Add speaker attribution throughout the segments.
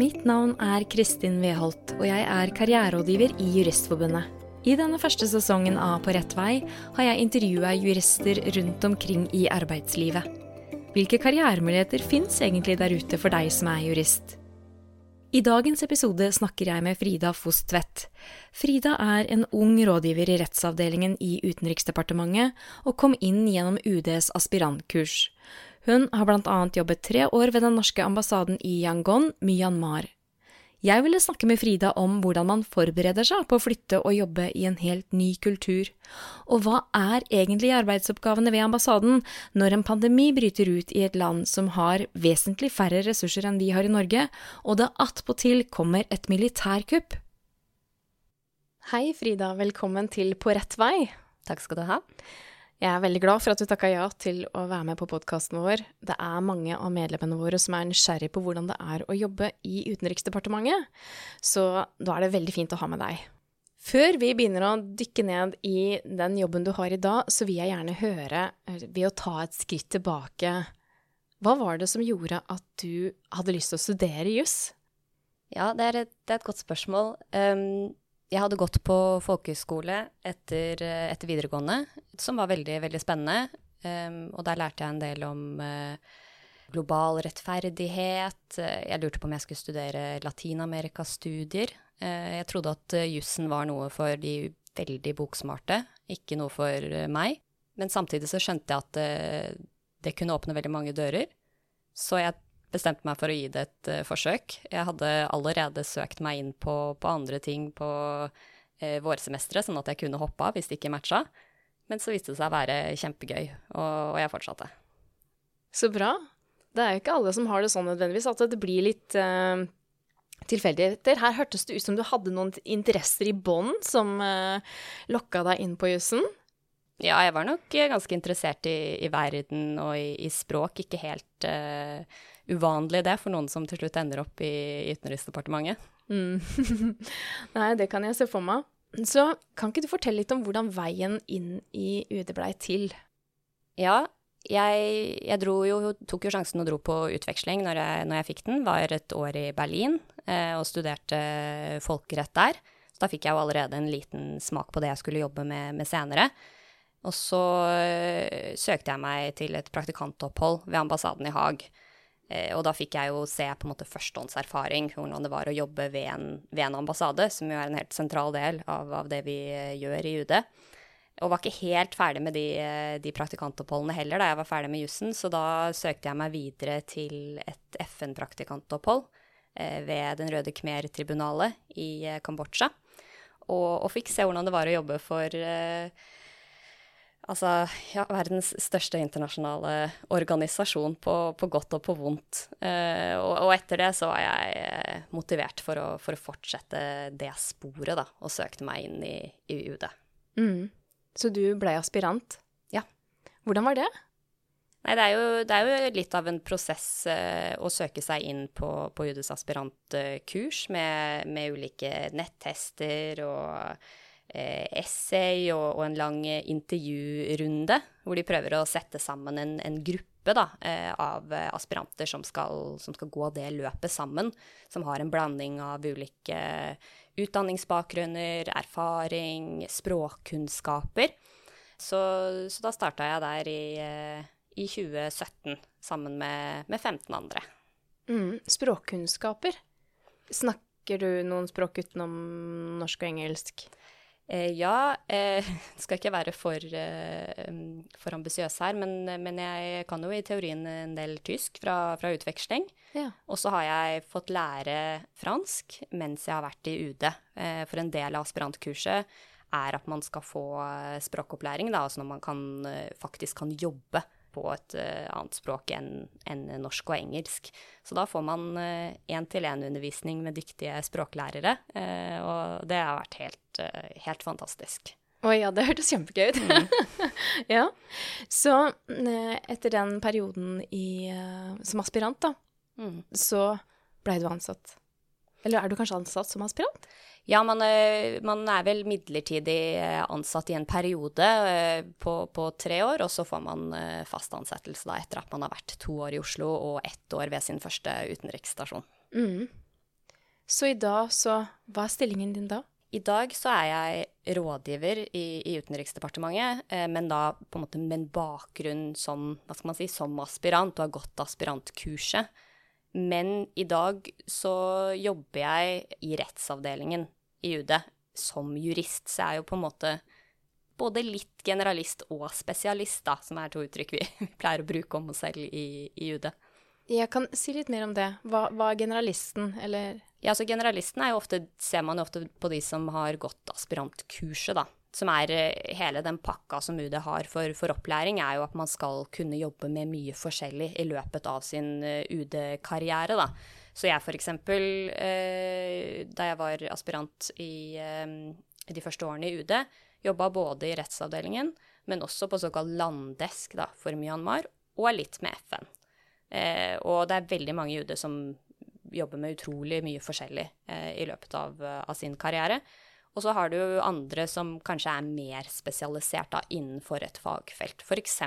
Speaker 1: Mitt navn er Kristin Weholt, og jeg er karriererådgiver i Juristforbundet. I denne første sesongen av På rett vei har jeg intervjua jurister rundt omkring i arbeidslivet. Hvilke karrieremuligheter fins egentlig der ute for deg som er jurist? I dagens episode snakker jeg med Frida Foss Tvedt. Frida er en ung rådgiver i rettsavdelingen i Utenriksdepartementet, og kom inn gjennom UDs aspirantkurs. Hun har annet jobbet tre år ved den norske ambassaden i Yangon, Myanmar. Jeg ville snakke med Frida om hvordan man forbereder seg på å flytte og jobbe i en helt ny kultur. Og hva er egentlig arbeidsoppgavene ved ambassaden når en pandemi bryter ut i et land som har vesentlig færre ressurser enn vi har i Norge, og det attpåtil kommer et militærkupp? Hei, Frida. Velkommen til På rett vei.
Speaker 2: Takk skal du ha.
Speaker 1: Jeg er veldig glad for at du takka ja til å være med på podkasten vår. Det er mange av medlemmene våre som er nysgjerrig på hvordan det er å jobbe i Utenriksdepartementet, så da er det veldig fint å ha med deg. Før vi begynner å dykke ned i den jobben du har i dag, så vil jeg gjerne høre, eh, ved å ta et skritt tilbake, hva var det som gjorde at du hadde lyst til å studere juss?
Speaker 2: Ja, det er, et, det er et godt spørsmål. Um, jeg hadde gått på folkehøyskole etter, eh, etter, videregående, som var veldig, veldig spennende. Um, og der lærte jeg en del om uh, global rettferdighet. Jeg lurte på om jeg skulle studere Latin-Amerika-studier. Uh, jeg trodde at uh, jussen var noe for de veldig boksmarte, ikke noe for meg. Men samtidig så skjønte jeg at det kunne åpne veldig mange dører. Så jeg bestemte meg for å gi det et uh, forsøk. Jeg hadde allerede søkt meg inn på, på andre ting på uh, vårsemesteret, sånn at jeg kunne hoppe av hvis det ikke matcha. Men så viste det seg å være kjempegøy, og, og, jeg fortsatte.
Speaker 1: Så bra. Det er jo ikke alle som har det sånn nødvendigvis, at det blir litt uh, tilfeldigheter. Her hørtes det ut som du hadde noen interesser i bånn som uh, lokka deg inn på jussen.
Speaker 2: Ja, jeg var nok ganske interessert i, i verden og i, i, språk. Ikke helt uh, uvanlig det for noen som til slutt ender opp i, i Utenriksdepartementet. Mm.
Speaker 1: Nei, det kan jeg se for meg. Så kan ikke du fortelle litt om hvordan veien inn i UD blei til?
Speaker 2: Ja, jeg, jeg jo, tok jo sjansen og dro på utveksling når jeg, når jeg fikk den. Var et år i Berlin eh, og studerte folkerett der. Så da fikk jeg jo allerede en liten smak på det jeg skulle jobbe med, med senere. Og så øh, søkte jeg meg til et praktikantopphold ved ambassaden i Haag. Eh, og da fikk jeg jo se på en måte førstehåndserfaring, hvordan det var å jobbe ved en, ved en ambassade, som jo er en helt sentral del av, av, det vi eh, gjør i UD. Og var ikke helt ferdig med de, eh, de praktikantoppholdene heller da jeg var ferdig med jussen, så da søkte jeg meg videre til et FN-praktikantopphold eh, ved Den røde khmer-tribunalet i Kambodsja. Og, og, fikk se hvordan det var å jobbe for eh, Altså, ja, verdens største internasjonale organisasjon på, på godt og på vondt. Eh, og, og, etter det så var jeg eh, motivert for å, for å fortsette det sporet, da, og søkte meg inn i, i UD.
Speaker 1: Mm. Så du ble aspirant?
Speaker 2: Ja.
Speaker 1: Hvordan var det?
Speaker 2: Nei, det er jo, det er jo litt av en prosess eh, å søke seg inn på, på UDs aspirantkurs med, med ulike nettester og essay og, og, en lang intervjurunde, hvor de prøver å sette sammen en, en gruppe da, eh, av aspiranter som skal, som skal, gå det løpet sammen. Som har en blanding av ulike utdanningsbakgrunner, erfaring, språkkunnskaper. Så, så da starta jeg der i, eh, i 2017 sammen med, med 15 andre.
Speaker 1: Mm, språkkunnskaper. Snakker du noen språk utenom norsk og engelsk?
Speaker 2: Eh, ja, eh, skal ikke være for, eh, for ambisiøs her, men, men, jeg kan jo i teorien en del tysk fra, fra utveksling. Ja. Og så har jeg fått lære fransk mens jeg har vært i UD. Eh, for en del av aspirantkurset er at man skal få eh, språkopplæring, da, altså når man kan, eh, faktisk kan jobbe på et uh, annet språk enn en norsk og engelsk. Så da får man én-til-én-undervisning uh, med dyktige språklærere, uh, og det har vært helt, helt fantastisk.
Speaker 1: Å ja, det hørtes kjempegøy ut. Mm. ja. Så etter den perioden i, som aspirant, da, mm. så blei du ansatt. Eller er du kanskje ansatt som aspirant?
Speaker 2: Ja, man, eh, man, er vel midlertidig eh, ansatt i en periode eh, på, på, tre år, og så får man fast ansettelse da, etter at man har vært to år i Oslo og ett år ved sin første utenriksstasjon. Mm.
Speaker 1: Så i dag, så Hva er stillingen din da?
Speaker 2: I dag så er jeg rådgiver i, i Utenriksdepartementet, eh, men da på en måte med en bakgrunn som, hva skal man si, som aspirant, og har gått aspirantkurset. Men i dag så jobber jeg i rettsavdelingen i UD som jurist, så jeg er jo på en måte både litt generalist og spesialist, da, som er to uttrykk vi, vi pleier å bruke om oss selv i, i UD.
Speaker 1: Jeg kan si litt mer om det. Hva, hva er generalisten, eller
Speaker 2: Ja, så generalisten er jo ofte, ser man jo ofte på de som har gått aspirantkurset, da. Som er eh, hele den pakka som UD har for, for opplæring, er jo at man skal kunne jobbe med mye forskjellig i løpet av sin eh, UD-karriere, da. Så jeg eksempel, eh, da jeg var aspirant i eh, de første årene i UD, jobba både i rettsavdelingen, men også på såkalt landdesk da, for Myanmar, og litt med FN. Eh, og det er veldig mange i UD som jobber med utrolig mye forskjellig eh, i løpet av, av, sin karriere. Og så har du andre som kanskje er mer spesialisert da, innenfor et fagfelt. F.eks.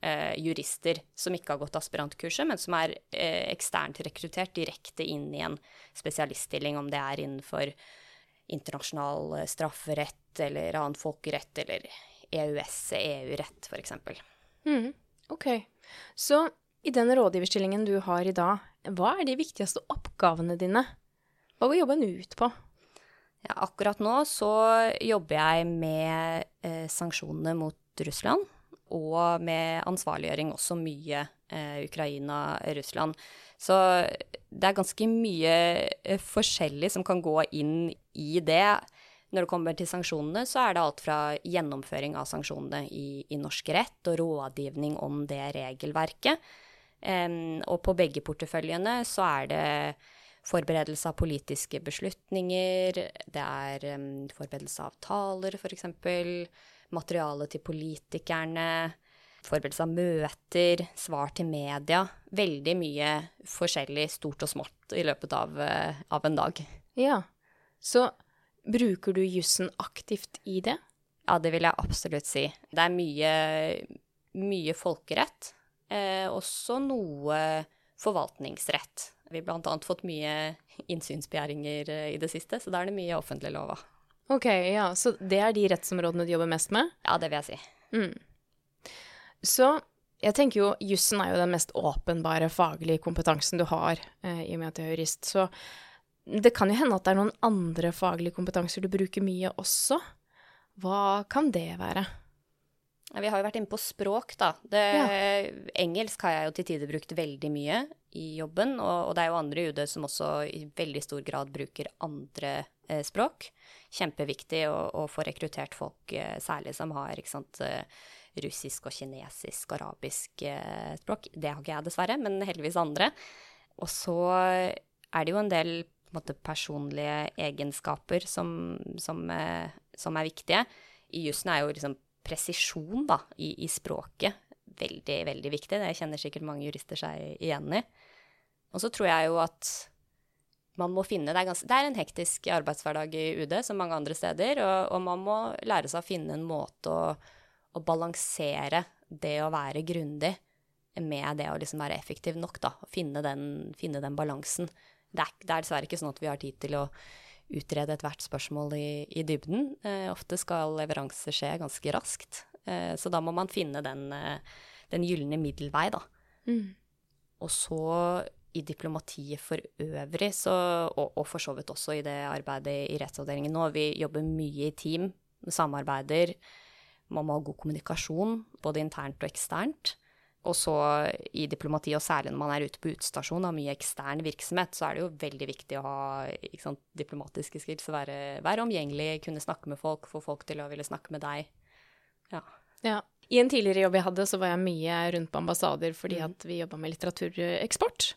Speaker 2: Eh, jurister som ikke har gått aspirantkurset, men som er eh, eksternt rekruttert direkte inn i en spesialiststilling, om det er innenfor internasjonal eh, strafferett eller annen folkerett eller EØS, EU-rett f.eks.
Speaker 1: Mm, ok. Så i den rådgiverstillingen du har i dag, hva er de viktigste oppgavene dine? Hva går jobben ut på?
Speaker 2: Ja, akkurat nå så jobber jeg med eh, sanksjonene mot Russland, og med ansvarliggjøring også mye eh, Ukraina-Russland. Så det er ganske mye eh, forskjellig som kan gå inn i det. Når det kommer til sanksjonene, så er det alt fra gjennomføring av sanksjonene i, i norsk rett og rådgivning om det regelverket, og på begge porteføljene så er det forberedelse av politiske beslutninger, det er um, forberedelse av taler, f.eks., materiale til politikerne, forberedelse av møter, svar til media. Veldig mye forskjellig, stort og smått, i løpet av, uh, av en dag.
Speaker 1: Ja, så bruker du jussen aktivt i det?
Speaker 2: Ja, det vil jeg absolutt si. Det er mye, mye folkerett Eh, også noe forvaltningsrett. Vi har bl.a. fått mye innsynsbegjæringer eh, i det siste, så da er det mye offentlig lova.
Speaker 1: Ok, ja, Så det er de rettsområdene du jobber mest med?
Speaker 2: Ja, det vil jeg si.
Speaker 1: Mm. Så jeg tenker jo jussen er jo den mest åpenbare faglige kompetansen du har, eh, i og med at du er jurist. Så det kan jo hende at det er noen andre faglige kompetanser du bruker mye også. Hva kan det være?
Speaker 2: Vi har jo vært inne på språk, da. Det, ja. Engelsk har jeg jo til tider brukt veldig mye i jobben, og, og, det er jo andre i UD som også i veldig stor grad bruker andre eh, språk. Kjempeviktig å, å, få rekruttert folk, eh, særlig som har sant, eh, russisk og kinesisk, arabisk eh, språk. Det har ikke jeg, dessverre, men heldigvis andre. Og så er det jo en del en måte, personlige egenskaper som, som, eh, som er viktige. I jussen er jo liksom presisjon da, i, i, språket veldig, veldig viktig. Det kjenner sikkert mange jurister seg igjen i. Og så tror jeg jo at man må finne det er, ganske, det er, en hektisk arbeidshverdag i UD, som mange andre steder, og, og man må lære seg å finne en måte å, å balansere det å være grundig med det å liksom være effektiv nok, da. Finne den, finne den balansen. Det er, det er dessverre ikke sånn at vi har tid til å utrede ethvert spørsmål i, i dybden. Eh, ofte skal leveranser skje ganske raskt, eh, så da må man finne den, eh, den gylne middelvei, da. Mm. Og så i diplomatiet for øvrig, så, og, og, for så vidt også i det arbeidet i rettsavdelingen nå, vi jobber mye i team, samarbeider. Man må ha god kommunikasjon, både internt og eksternt. Og så i diplomati, og særlig når man er ute på utestasjon av mye ekstern virksomhet, så er det jo veldig viktig å ha sant, diplomatiske skills, være, være, omgjengelig, kunne snakke med folk, få folk til å ville snakke med deg. Ja.
Speaker 1: ja. I en tidligere jobb jeg hadde, så var jeg mye rundt på ambassader fordi mm. at vi jobba med litteratureksport.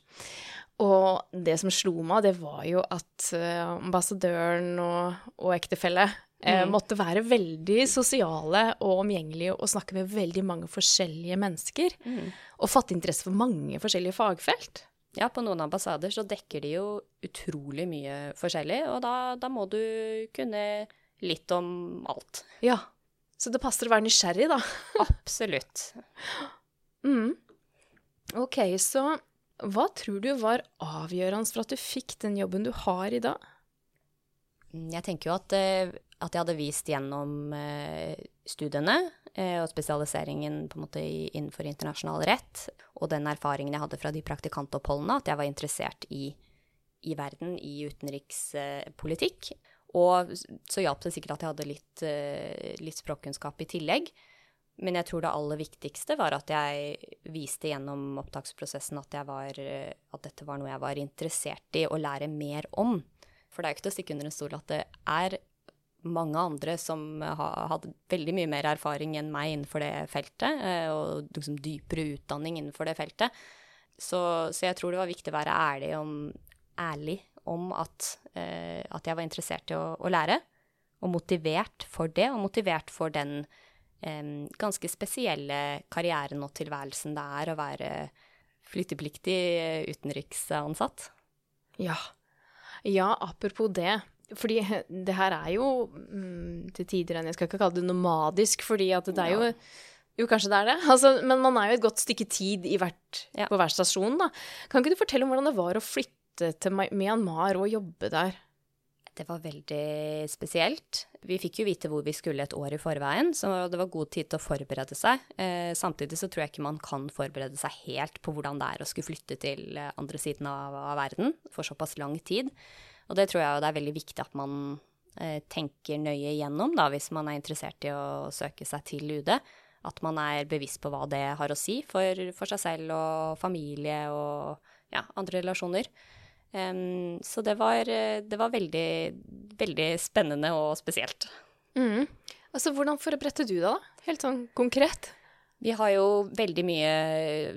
Speaker 1: Og det som slo meg, det var jo at eh, ambassadøren og, og ektefelle mm. måtte være veldig sosiale og omgjengelige og snakke med veldig mange forskjellige mennesker. Mm. Og fatte interesse for mange forskjellige fagfelt.
Speaker 2: Ja, på noen ambassader så dekker de jo utrolig mye forskjellig, og da, da må du kunne litt om alt.
Speaker 1: Ja. Så det passer å være nysgjerrig, da.
Speaker 2: Absolutt.
Speaker 1: Mm. Ok, så Hva tror du var avgjørende for at du fikk den jobben du har i dag?
Speaker 2: Jeg tenker jo at, eh, at jeg hadde vist gjennom eh, studiene eh, og spesialiseringen på en måte innenfor internasjonal rett, og den erfaringen jeg hadde fra de praktikantoppholdene, at jeg var interessert i, i verden, i utenrikspolitikk. Og så hjalp det sikkert at jeg hadde litt, litt språkkunnskap i tillegg. Men jeg tror det aller viktigste var at jeg viste gjennom opptaksprosessen at, var, at, dette var noe jeg var interessert i å lære mer om. For det er jo ikke til å stikke under en stol at det er mange andre som har hatt veldig mye mer erfaring enn meg innenfor det feltet, eh, og liksom dypere utdanning innenfor det feltet. Så, så, jeg tror det var viktig å være ærlig om, ærlig om at, eh, at, jeg var interessert i å, å, lære, og motivert for det, og motivert for den eh, ganske spesielle karrieren og tilværelsen det er å være flyttepliktig utenriksansatt.
Speaker 1: Ja. Ja, apropos det. Fordi det her er jo mm, til tider en Jeg skal ikke kalle det nomadisk, fordi at det er jo jo, kanskje det er det. Altså, men man er jo et godt stykke tid hvert, ja. på hver stasjon, da. Kan ikke du fortelle om hvordan det var å flytte til Myanmar og jobbe der?
Speaker 2: Det var veldig spesielt. Vi fikk jo vite hvor vi skulle et år i forveien, så det var god tid til å forberede seg. Eh, samtidig så tror jeg ikke man kan forberede seg helt på hvordan det er å skulle flytte til eh, andre siden av, av verden for såpass lang tid. Og det tror jeg det er veldig viktig at man eh, tenker nøye igjennom da, hvis man er interessert i å søke seg til UD. At man er bevisst på hva det har å si for, for seg selv og familie og ja, andre relasjoner. Um, så det var, det var veldig, veldig, spennende og spesielt.
Speaker 1: Mm. Altså, hvordan forberedte du deg, da? Helt sånn konkret?
Speaker 2: Vi har jo veldig mye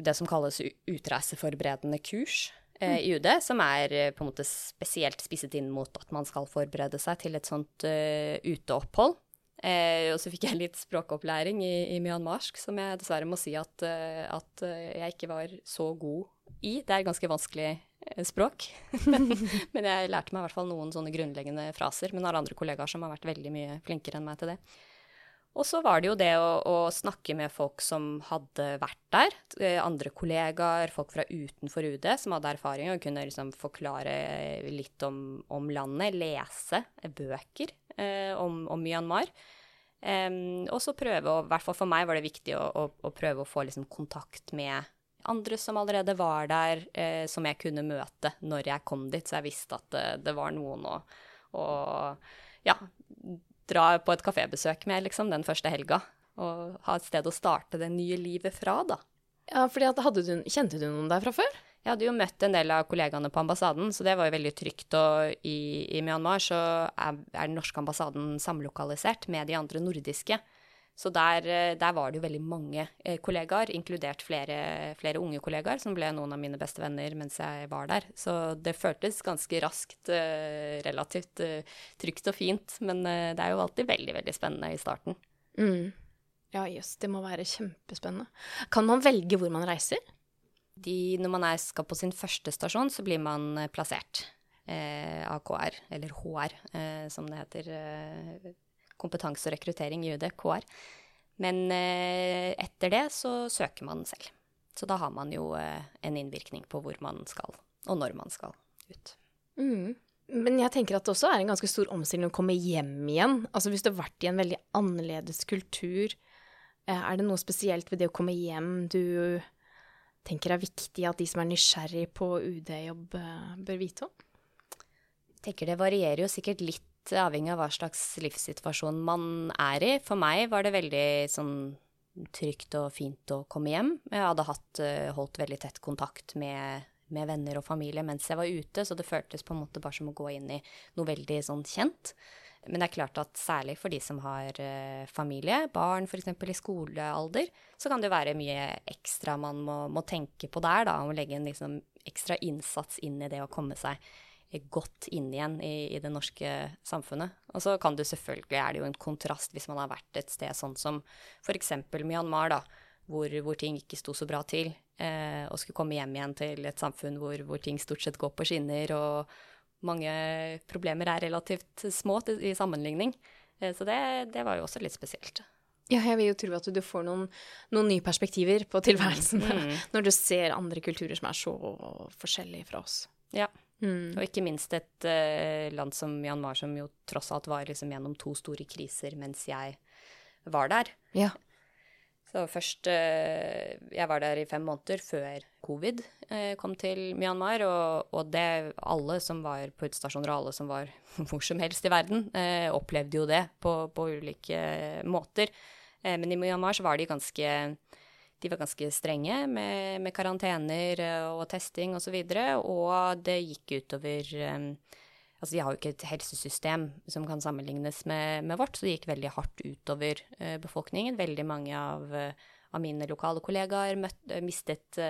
Speaker 2: det som kalles utreiseforberedende kurs eh, i UD, som er eh, på en måte spesielt spisset inn mot at man skal forberede seg til et sånt eh, uteopphold. Eh, og så fikk jeg litt språkopplæring i, i myanmarsk, som jeg dessverre må si at, uh, at jeg ikke var så god i. Det er ganske vanskelig Eh, språk. men jeg lærte meg i hvert fall noen sånne grunnleggende fraser. Men har andre kollegaer som har vært veldig mye flinkere enn meg til det. Og så var det jo det å, å, snakke med folk som hadde vært der. Eh, andre kollegaer, folk fra utenfor UD som hadde erfaring og kunne liksom forklare litt om, om landet. Lese bøker eh, om, om, Myanmar. Um, og så prøve, å, i hvert fall for meg var det viktig å, å, å prøve å få liksom kontakt med andre som allerede var der, eh, som jeg kunne møte når jeg kom dit. Så jeg visste at det, det var noen å, å, ja, dra på et kafébesøk med, liksom, den første helga. Og ha et sted å starte det nye livet fra, da.
Speaker 1: Ja, fordi du, Kjente du noen der fra før?
Speaker 2: Jeg hadde jo møtt en del av kollegaene på ambassaden, så det var jo veldig trygt. Og i, i Myanmar så er, er den norske ambassaden samlokalisert med de andre nordiske. Så der, eh, der, var det jo veldig mange eh, kollegaer, inkludert flere, flere, unge kollegaer, som ble noen av mine beste venner mens jeg var der. Så det føltes ganske raskt, eh, relativt trygt og fint. Men det er jo alltid veldig, veldig spennende i starten.
Speaker 1: Mm. Ja, jøss, det må være kjempespennende. Kan man velge hvor man reiser?
Speaker 2: De, når man er, skal på sin første stasjon, så blir man plassert eh, AKR, eller HR, eh, som det heter. Eh, kompetanse og rekruttering i UD, KR. Men eh, etter det så søker man selv. Så da har man jo eh, en innvirkning på hvor man skal, og når man skal ut.
Speaker 1: Mm. Men jeg tenker at det også er en ganske stor omstilling å komme hjem igjen. Altså hvis du har vært i en veldig annerledes kultur, eh, er det noe spesielt ved det å komme hjem du tenker er viktig at de som er nysgjerrig på UD-jobb, bør vite om?
Speaker 2: Jeg tenker det varierer jo sikkert litt avhengig av hva slags livssituasjon man er i. For meg var det veldig sånn trygt og fint å komme hjem. Jeg hadde hatt, eh, holdt veldig tett kontakt med, med, venner og familie mens jeg var ute, så det føltes på en måte bare som å gå inn i noe veldig sånn kjent. Men det er klart at særlig for de som har uh, familie, barn f.eks. i skolealder, så kan det jo være mye ekstra man må, må tenke på der, da. Å legge en liksom, ekstra innsats inn i det å komme seg godt inn igjen i, i, det norske samfunnet. Og så kan det selvfølgelig, er det jo en kontrast hvis man har vært et sted sånn som f.eks. Myanmar, da, hvor, hvor, ting ikke sto så bra til, eh, og skulle komme hjem igjen til et samfunn hvor, hvor, ting stort sett går på skinner, og mange problemer er relativt små til, i sammenligning. Eh, så det, det, var jo også litt spesielt.
Speaker 1: Ja, jeg vil jo tro at du får noen, noen nye perspektiver på tilværelsen
Speaker 2: Mm.
Speaker 1: når du ser andre kulturer som er så forskjellige fra oss.
Speaker 2: Ja.
Speaker 1: Mm.
Speaker 2: Og ikke minst et uh, land som Myanmar, som jo tross alt var liksom gjennom to store kriser mens jeg var der.
Speaker 1: Ja.
Speaker 2: Så først uh, Jeg var der i fem måneder før covid uh, kom til Myanmar. Og, og det alle som var på utstasjoner, og alle som var hvor som helst i verden, opplevde jo det på, på ulike måter. Men i Myanmar så var de ganske de var ganske strenge med, med karantener eh, og testing osv. Og, så og det gikk utover eh, Altså, de har jo ikke et helsesystem som kan sammenlignes med, med vårt, så det gikk veldig hardt utover eh, befolkningen. Veldig mange av, av mine lokale kollegaer møtt, mistet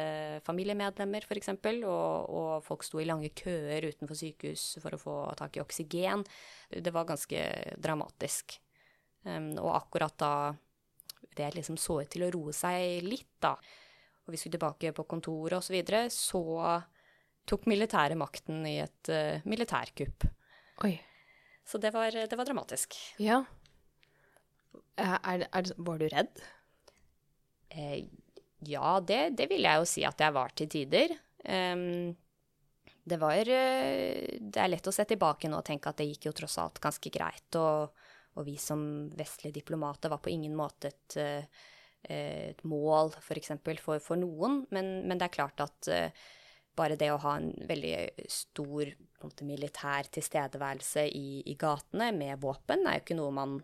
Speaker 2: familiemedlemmer, f.eks., og, og folk sto i lange køer utenfor sykehus for å få tak i oksygen. Det var ganske dramatisk. Og akkurat da det liksom så ut til å roe seg litt, da, og vi skulle tilbake på kontoret osv., så, videre, så tok militæret makten i et uh, militærkupp.
Speaker 1: Oi.
Speaker 2: Så det var, det var dramatisk.
Speaker 1: Ja. Er, er, er, var du redd?
Speaker 2: Eh, ja, det, det vil jeg jo si at jeg var til tider. Um, det var uh, Det er lett å se tilbake nå og tenke at det gikk jo tross alt ganske greit. Og, og vi som vestlige diplomater var på ingen måte et, uh, et mål, f.eks., for, eksempel, for, for noen. Men, men, det er klart at uh, bare det å ha en veldig stor måte, militær tilstedeværelse i, i, gatene med våpen, er jo ikke noe man,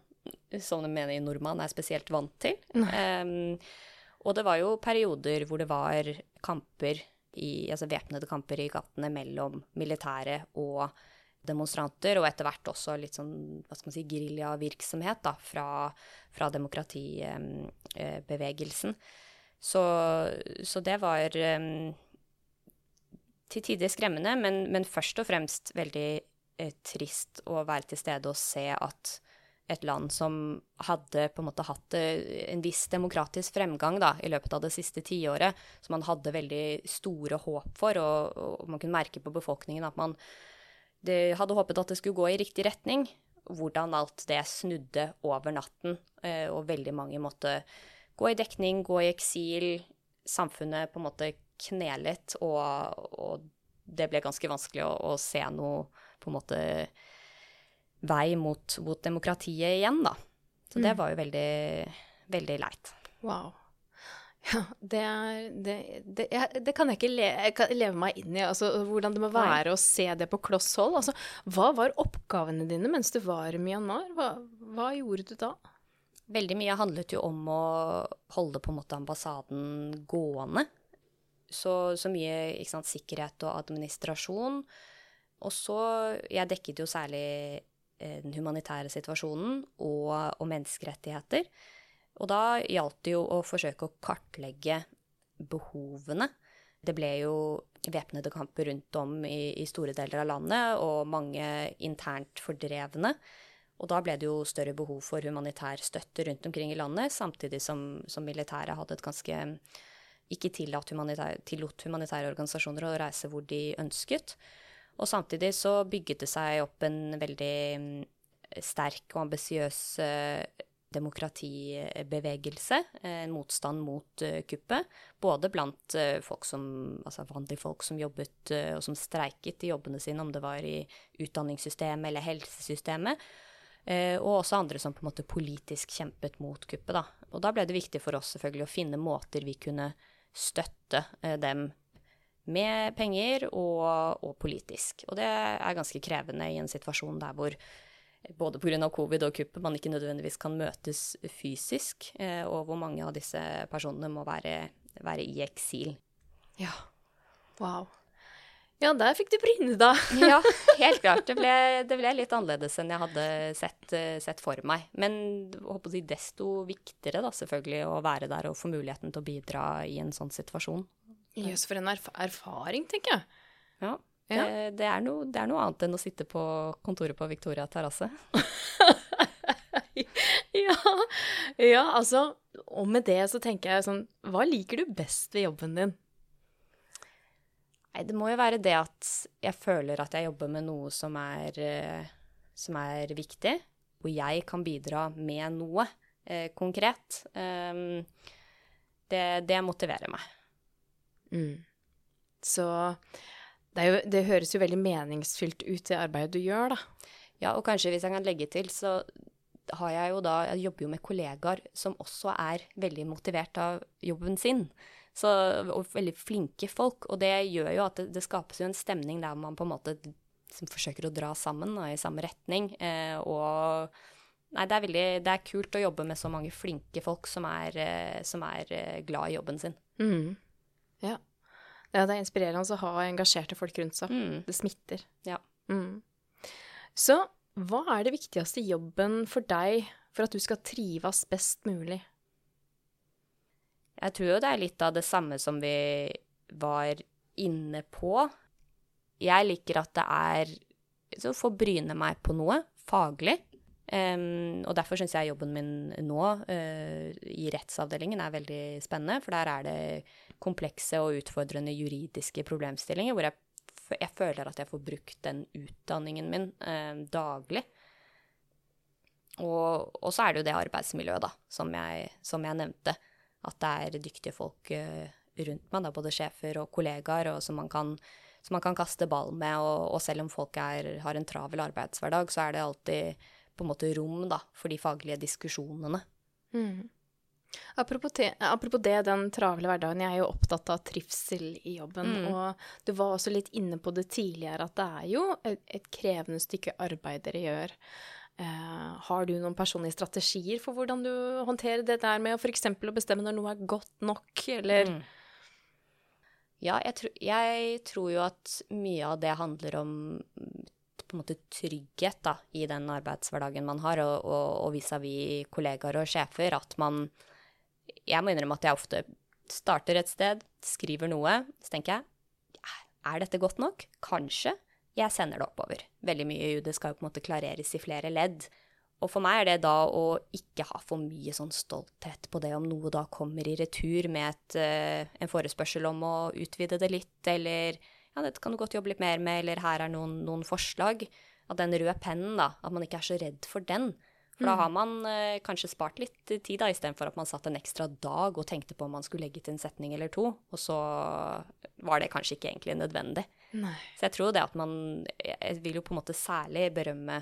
Speaker 2: som de mener i nordmann, er spesielt vant til. Um, og det var jo perioder hvor det var kamper i, altså væpnede kamper i gatene mellom militære og demonstranter, og etter hvert også litt sånn hva skal man si, geriljavirksomhet fra, fra demokratibevegelsen. Så, så, det var til tider skremmende, men, men, først og fremst veldig eh, trist å være til stede og se at et land som hadde på en måte hatt en viss demokratisk fremgang da, i løpet av det siste tiåret, som man hadde veldig store håp for, og, og man kunne merke på befolkningen at man hadde håpet at det skulle gå i riktig retning, hvordan alt det snudde over natten, eh, og veldig mange måtte gå i dekning, gå i eksil, samfunnet på en måte knelet, og, og det ble ganske vanskelig å, å se noe på en måte vei mot, mot demokratiet igjen, da. Så det var jo veldig, veldig leit.
Speaker 1: Wow. Ja, det, er, det, det, jeg, det kan jeg ikke le, jeg kan leve meg inn i. Altså, hvordan det må være Nei. å se det på kloss hold. Altså, hva var oppgavene dine mens du var i Myanmar? Hva, hva, gjorde du da?
Speaker 2: Veldig mye handlet jo om å holde på en måte ambassaden gående. Så, så mye sant, sikkerhet og administrasjon. Og så Jeg dekket jo særlig Eh, den humanitære situasjonen og, og menneskerettigheter. Og da gjaldt det jo å forsøke å kartlegge behovene. Det ble jo væpnede kamper rundt om i, i, store deler av landet, og mange internt fordrevne. Og da ble det jo større behov for humanitær støtte rundt omkring i landet, samtidig som, som militæret hadde et ganske ikke tillot humanitær, tillot humanitære organisasjoner å reise hvor de ønsket. Og samtidig så bygget det seg opp en veldig mm, sterk og ambisiøs eh, demokratibevegelse, en motstand mot uh, kuppet. Både blant uh, folk som, altså vanlige folk som jobbet og som streiket i jobbene sine, om det var i utdanningssystemet eller helsesystemet. og også andre som på en måte politisk kjempet mot kuppet. Da. Og da ble det viktig for oss selvfølgelig å finne måter vi kunne støtte dem med penger og, og, politisk. Og det er ganske krevende i en situasjon der hvor både pga. covid og kuppet man ikke nødvendigvis kan møtes fysisk, eh, og hvor mange av disse personene må være, være i eksil.
Speaker 1: Ja. Wow. Ja, der fikk du bryne, da.
Speaker 2: ja, helt klart. Det ble, det ble, litt annerledes enn jeg hadde sett, sett for meg. Men håper jeg, desto viktigere da, selvfølgelig å være der og få muligheten til å bidra i en sånn situasjon.
Speaker 1: Jøss, for en erf erfaring, tenker jeg.
Speaker 2: Ja. Ja. Det, det, er noe, det, er noe, annet enn å sitte på kontoret på Victoria terrasse.
Speaker 1: ja. ja, altså Og med det så tenker jeg sånn Hva liker du best ved jobben din?
Speaker 2: Nei, det må jo være det at jeg føler at jeg jobber med noe som er, eh, som er viktig, hvor jeg kan bidra med noe eh, konkret, um, det, det, motiverer meg.
Speaker 1: Mm. Så det, jo, det, høres jo veldig meningsfylt ut, det arbeidet du gjør, da.
Speaker 2: Ja, og kanskje hvis jeg kan legge til, så har jeg jo da Jeg jobber jo med kollegaer som også er veldig motivert av jobben sin. Så, og veldig flinke folk. Og det gjør jo at det, det skapes jo en stemning der man på en måte som forsøker å dra sammen da, i samme retning. Eh, og Nei, det er veldig Det er kult å jobbe med så mange flinke folk som er, eh, som er eh, glad i jobben sin.
Speaker 1: Mm. Ja. Ja. Det er inspirerende å ha engasjerte folk rundt seg. Mm. Det smitter.
Speaker 2: Ja.
Speaker 1: Mm. Så hva er det viktigste jobben for deg for at du skal trives best mulig?
Speaker 2: Jeg tror jo det er litt av det samme som vi var inne på jeg liker at det er Så få bryne meg på noe faglig. Um, og derfor syns jeg jobben min nå uh, i rettsavdelingen er veldig spennende. For der er det komplekse og utfordrende juridiske problemstillinger hvor jeg, jeg føler at jeg får brukt den utdanningen min eh, daglig. Og, og, så er det jo det arbeidsmiljøet, da, som jeg, som jeg nevnte. At det er dyktige folk uh, rundt meg, da, både sjefer og kollegaer, og som man kan som man kan kaste ball med. Og, og selv om folk er, har en travel arbeidshverdag, så er det alltid på en måte rom da, for de faglige diskusjonene.
Speaker 1: Mm. Apropos, te, apropos, det, den travle hverdagen. Jeg er jo opptatt av trivsel i jobben. Mm. Og du var også litt inne på det tidligere, at det er jo et, et krevende stykke arbeid dere gjør. Eh, har du noen personlige strategier for hvordan du håndterer det der med f.eks. å bestemme når noe er godt nok, eller mm.
Speaker 2: Ja, jeg, tro, jeg, tror jo at mye av det handler om på en måte trygghet da, i den arbeidshverdagen man har, og, og, og vis-à-vis kollegaer og sjefer. At man Jeg må innrømme at jeg ofte starter et sted, skriver noe, så tenker jeg er dette godt nok? Kanskje. Jeg sender det oppover. Veldig mye i UD skal jo på en måte klareres i flere ledd. Og for meg er det da å ikke ha for mye sånn stolthet på det om noe da kommer i retur med et, uh, en forespørsel om å utvide det litt, eller ja, dette kan du godt jobbe litt mer med, eller her er noen, noen forslag. At den røde pennen, da, at man ikke er så redd for den. For mm. da har man eh, kanskje spart litt tid, da, istedenfor at man satt en ekstra dag og tenkte på om man skulle legge til en setning eller to, og så var det kanskje ikke egentlig nødvendig.
Speaker 1: Nei.
Speaker 2: Så jeg tror det at man Jeg vil jo på en måte særlig berømme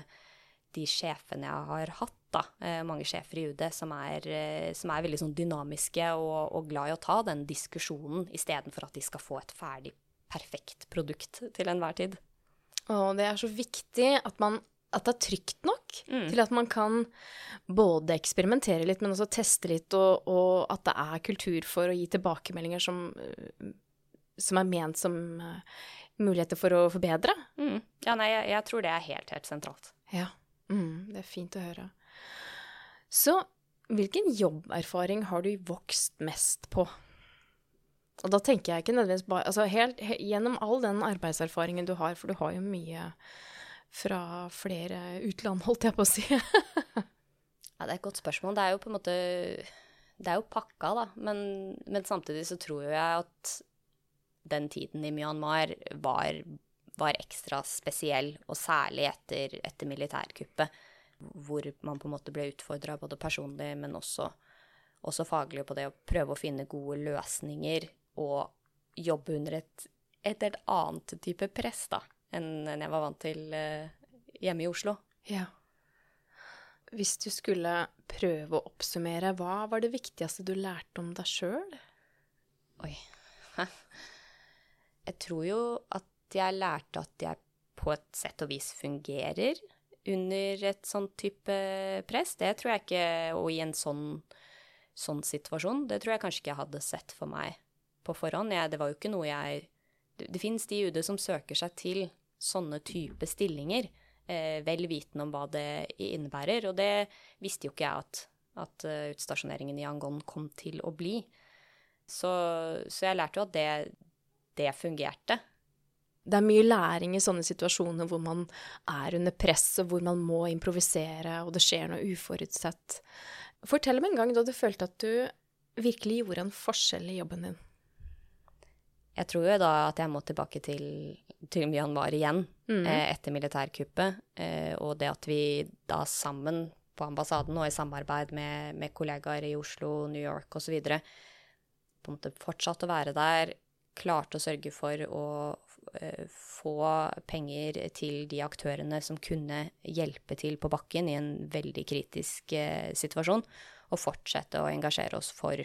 Speaker 2: de sjefene jeg har hatt, da, eh, mange sjefer i UD, som er, eh, som er veldig sånn dynamiske og, og, glad i å ta den diskusjonen, istedenfor at de skal få et ferdig, perfekt produkt til enhver tid.
Speaker 1: Og det er så viktig at, man, at det er trygt nok mm. til at man kan både eksperimentere litt, men også teste litt, og, og at det er kultur for å gi tilbakemeldinger som, som er ment som muligheter for å forbedre.
Speaker 2: Mm. Ja, nei, jeg, jeg, tror det er helt, helt sentralt.
Speaker 1: Ja. Mm, det er fint å høre. Så hvilken jobberfaring har du vokst mest på? Og da tenker jeg ikke nødvendigvis bare Altså helt, helt, gjennom all den arbeidserfaringen du har, for du har jo mye fra flere utland, holdt jeg på å si.
Speaker 2: ja, det er et godt spørsmål. Det er jo på en måte Det er jo pakka, da. Men, men samtidig så tror jeg at den tiden i Myanmar var var ekstra spesiell, og særlig etter, etter militærkuppet, hvor man på en måte ble utfordra både personlig, men også, også, faglig på det å prøve å finne gode løsninger og jobbe under et, et helt annet type press da, enn jeg var vant til uh, hjemme i Oslo.
Speaker 1: Ja. Hvis du skulle prøve å oppsummere, hva var det viktigste du lærte om deg sjøl?
Speaker 2: Oi. Jeg tror jo at jeg lærte at jeg på et sett og vis fungerer under et sånn type press. Det tror jeg ikke Og i en sånn, sånn situasjon, det tror jeg kanskje ikke jeg hadde sett for meg på forhånd. Jeg, det var jo ikke noe jeg Det, det fins de i UD som søker seg til sånne type stillinger, eh, vel vitende om hva det innebærer. Og det visste jo ikke jeg at, at uh, utstasjoneringen i Yangon kom til å bli. Så, så jeg lærte jo at det, det fungerte
Speaker 1: det er mye læring i sånne situasjoner hvor man er under press, og hvor man må improvisere, og det skjer noe uforutsett. Fortell om en gang da du følte at du virkelig gjorde en forskjell i jobben din.
Speaker 2: Jeg tror jo da at jeg må tilbake til, til Myanmar igjen mm. eh, etter militærkuppet. Eh, og det at vi da sammen på ambassaden og i samarbeid med, med kollegaer i Oslo, New York osv. på en måte fortsatt å være der, klarte å sørge for å eh, få penger til de aktørene som kunne hjelpe til på bakken i en veldig kritisk uh, situasjon, og fortsette å engasjere oss for,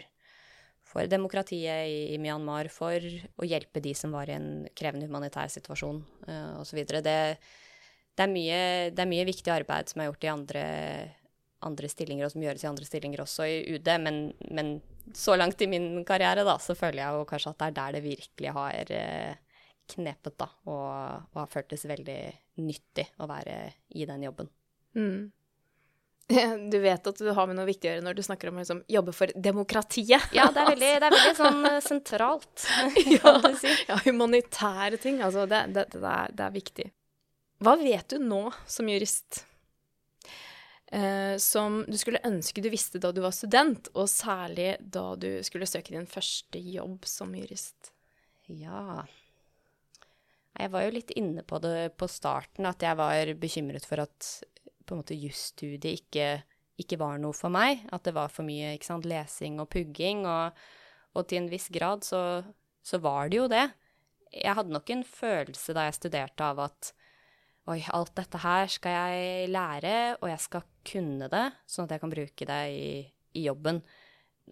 Speaker 2: for demokratiet i, Myanmar, for å hjelpe de som var i en krevende humanitær situasjon uh, osv. Det, det, er mye, det er mye viktig arbeid som er gjort i andre andre stillinger, og som gjøres i andre stillinger også i UD. Men, men, så langt i min karriere, da, så føler jeg jo kanskje at det er der det virkelig har eh, knepet, da. Og, og, har føltes veldig nyttig å være i den jobben. Mm.
Speaker 1: Du vet at du har med noe viktig å gjøre når du snakker om å liksom, jobbe for demokratiet.
Speaker 2: Ja, det er veldig, det er veldig sånn eh, sentralt,
Speaker 1: kan du si. Ja, humanitære ting. Altså, det, det, det, er, det er viktig. Hva vet du nå som jurist? eh, som du skulle ønske du visste da du var student, og særlig da du skulle søke din første jobb som jurist?
Speaker 2: Ja Jeg var jo litt inne på det på starten, at jeg var bekymret for at på en måte jusstudiet ikke, ikke var noe for meg. At det var for mye sant, lesing og pugging. Og, og til en viss grad så, så var det jo det. Jeg hadde nok en følelse da jeg studerte av at Oi, alt dette her skal jeg lære, og jeg skal kunne det, sånn at jeg kan bruke det i, i jobben.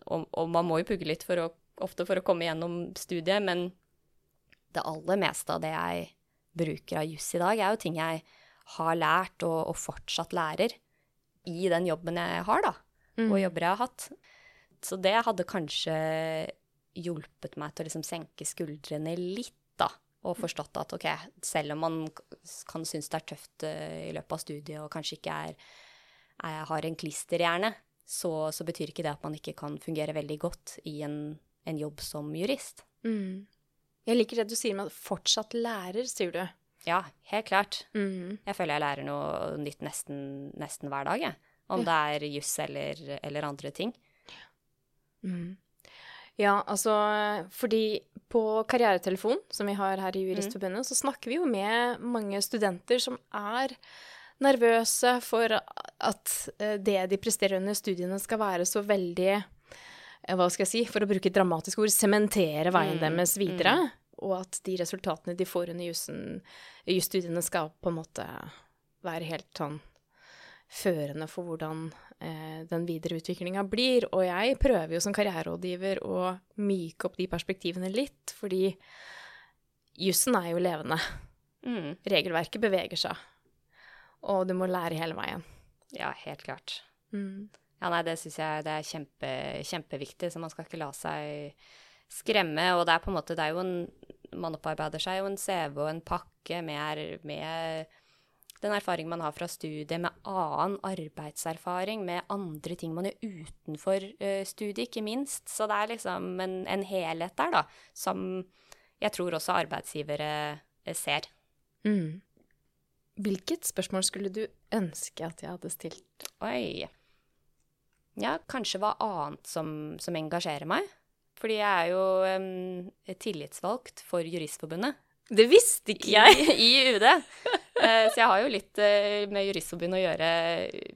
Speaker 2: Og, og, man må jo pugge litt for å, ofte for å komme gjennom studiet, men det aller meste av det jeg bruker av juss i dag, er jo ting jeg har lært og, og fortsatt lærer i den jobben jeg har, da. Mm. Og jobber jeg har hatt. Så det hadde kanskje hjulpet meg til å liksom senke skuldrene litt, da og forstått at ok, selv om man kan synes det er tøft uh, i løpet av studiet og kanskje ikke er, er har en klisterhjerne, så, så, betyr ikke det at man ikke kan fungere veldig godt i en, en jobb som jurist. Mm.
Speaker 1: Jeg liker det du sier med at fortsatt lærer, sier du.
Speaker 2: Ja, helt klart. Mm. Jeg føler jeg lærer noe nytt nesten, nesten hver dag, jeg. Om ja. det er juss eller, eller, andre ting.
Speaker 1: Mm. Ja, altså fordi på Karrieretelefon, som vi har her i Juristforbundet, mm. så snakker vi jo med mange studenter som er nervøse for at eh, det de presterer under studiene, skal være så veldig eh, Hva skal jeg si, for å bruke et dramatisk ord, sementere veien mm. deres videre. Mm. Og at de resultatene de får under jusstudiene, skal på en måte være helt sånn førende for hvordan eh, den videre utviklinga blir. Og jeg prøver jo som karriererådgiver å myke opp de perspektivene litt, fordi jussen er jo levende. Mm. Regelverket beveger seg, og du må lære hele veien.
Speaker 2: Ja, helt klart. Mm. Ja, nei, det syns jeg det er kjempe, kjempeviktig, så man skal ikke la seg skremme. Og det er på en måte, det er jo en Man opparbeider seg jo en CV og en pakke med, med den erfaringen man har fra studiet, med annen arbeidserfaring, med andre ting man gjør utenfor uh, studiet, ikke minst. Så det er liksom en, en, helhet der, da, som jeg tror også arbeidsgivere uh, ser. Mm.
Speaker 1: Hvilket spørsmål skulle du ønske at jeg hadde stilt?
Speaker 2: Oi. Ja, kanskje hva annet som, som engasjerer meg. Fordi jeg er jo um, tillitsvalgt for Juristforbundet.
Speaker 1: Det visste ikke jeg!
Speaker 2: I, i UD. Uh, så jeg har jo litt uh, med Juristforbundet å gjøre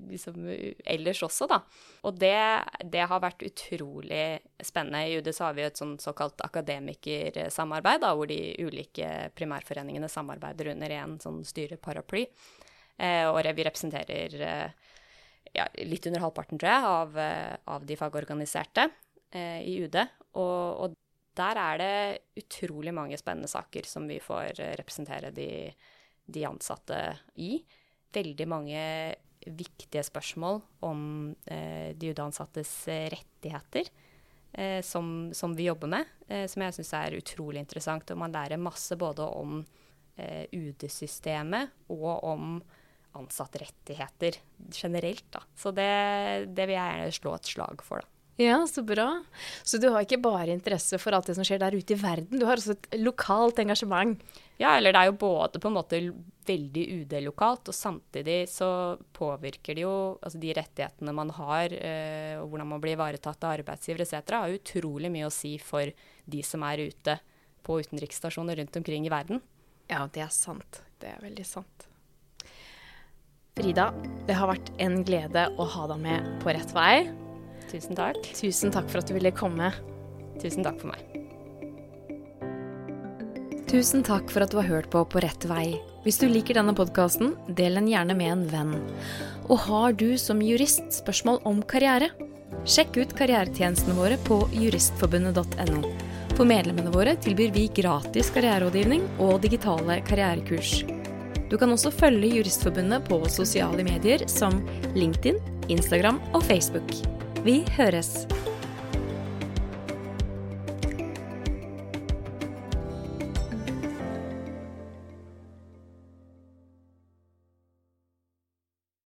Speaker 2: liksom, ellers også, da. Og det, det, har vært utrolig spennende. I UD så har vi et sånn såkalt akademikersamarbeid, da, hvor de ulike primærforeningene samarbeider under én sånn styreparaply. Uh, og vi representerer ja, litt under halvparten, tror jeg, av, av de fagorganiserte i UD. Og, og der er det utrolig mange spennende saker som vi får eh, representere de, de ansatte i. Veldig mange viktige spørsmål om eh, de UD-ansattes rettigheter. Eh, som, som, vi jobber med, eh, som jeg syns er utrolig interessant. Og man lærer masse både om eh, UD-systemet og om ansattrettigheter generelt. Da. Så det, det vil jeg gjerne slå et slag for. da.
Speaker 1: Ja, så bra. Så du har ikke bare interesse for alt det som skjer der ute i verden, du har også et lokalt engasjement?
Speaker 2: Ja, eller det er jo både på en måte veldig UD-lokalt, og samtidig så påvirker det jo altså de rettighetene man har, eh, og hvordan man blir ivaretatt av arbeidsgivere etc., har utrolig mye å si for de som er ute på utenriksstasjoner rundt omkring i verden.
Speaker 1: Ja, det er sant. Det er veldig sant. Frida, det har vært en glede å ha deg med på rett vei.
Speaker 2: Tusen takk.
Speaker 1: Tusen takk for at du ville komme.
Speaker 2: Tusen takk for meg.
Speaker 1: Tusen takk for at du har hørt på På rett vei. Hvis du liker denne podkasten, del den gjerne med en venn. Og har du som jurist spørsmål om karriere? Sjekk ut karrieretjenestene våre på juristforbundet.no. For medlemmene våre tilbyr vi gratis karriererådgivning og digitale karrierekurs. Du kan også følge Juristforbundet på sosiale medier som LinkedIn, Instagram og Facebook. Vi høres!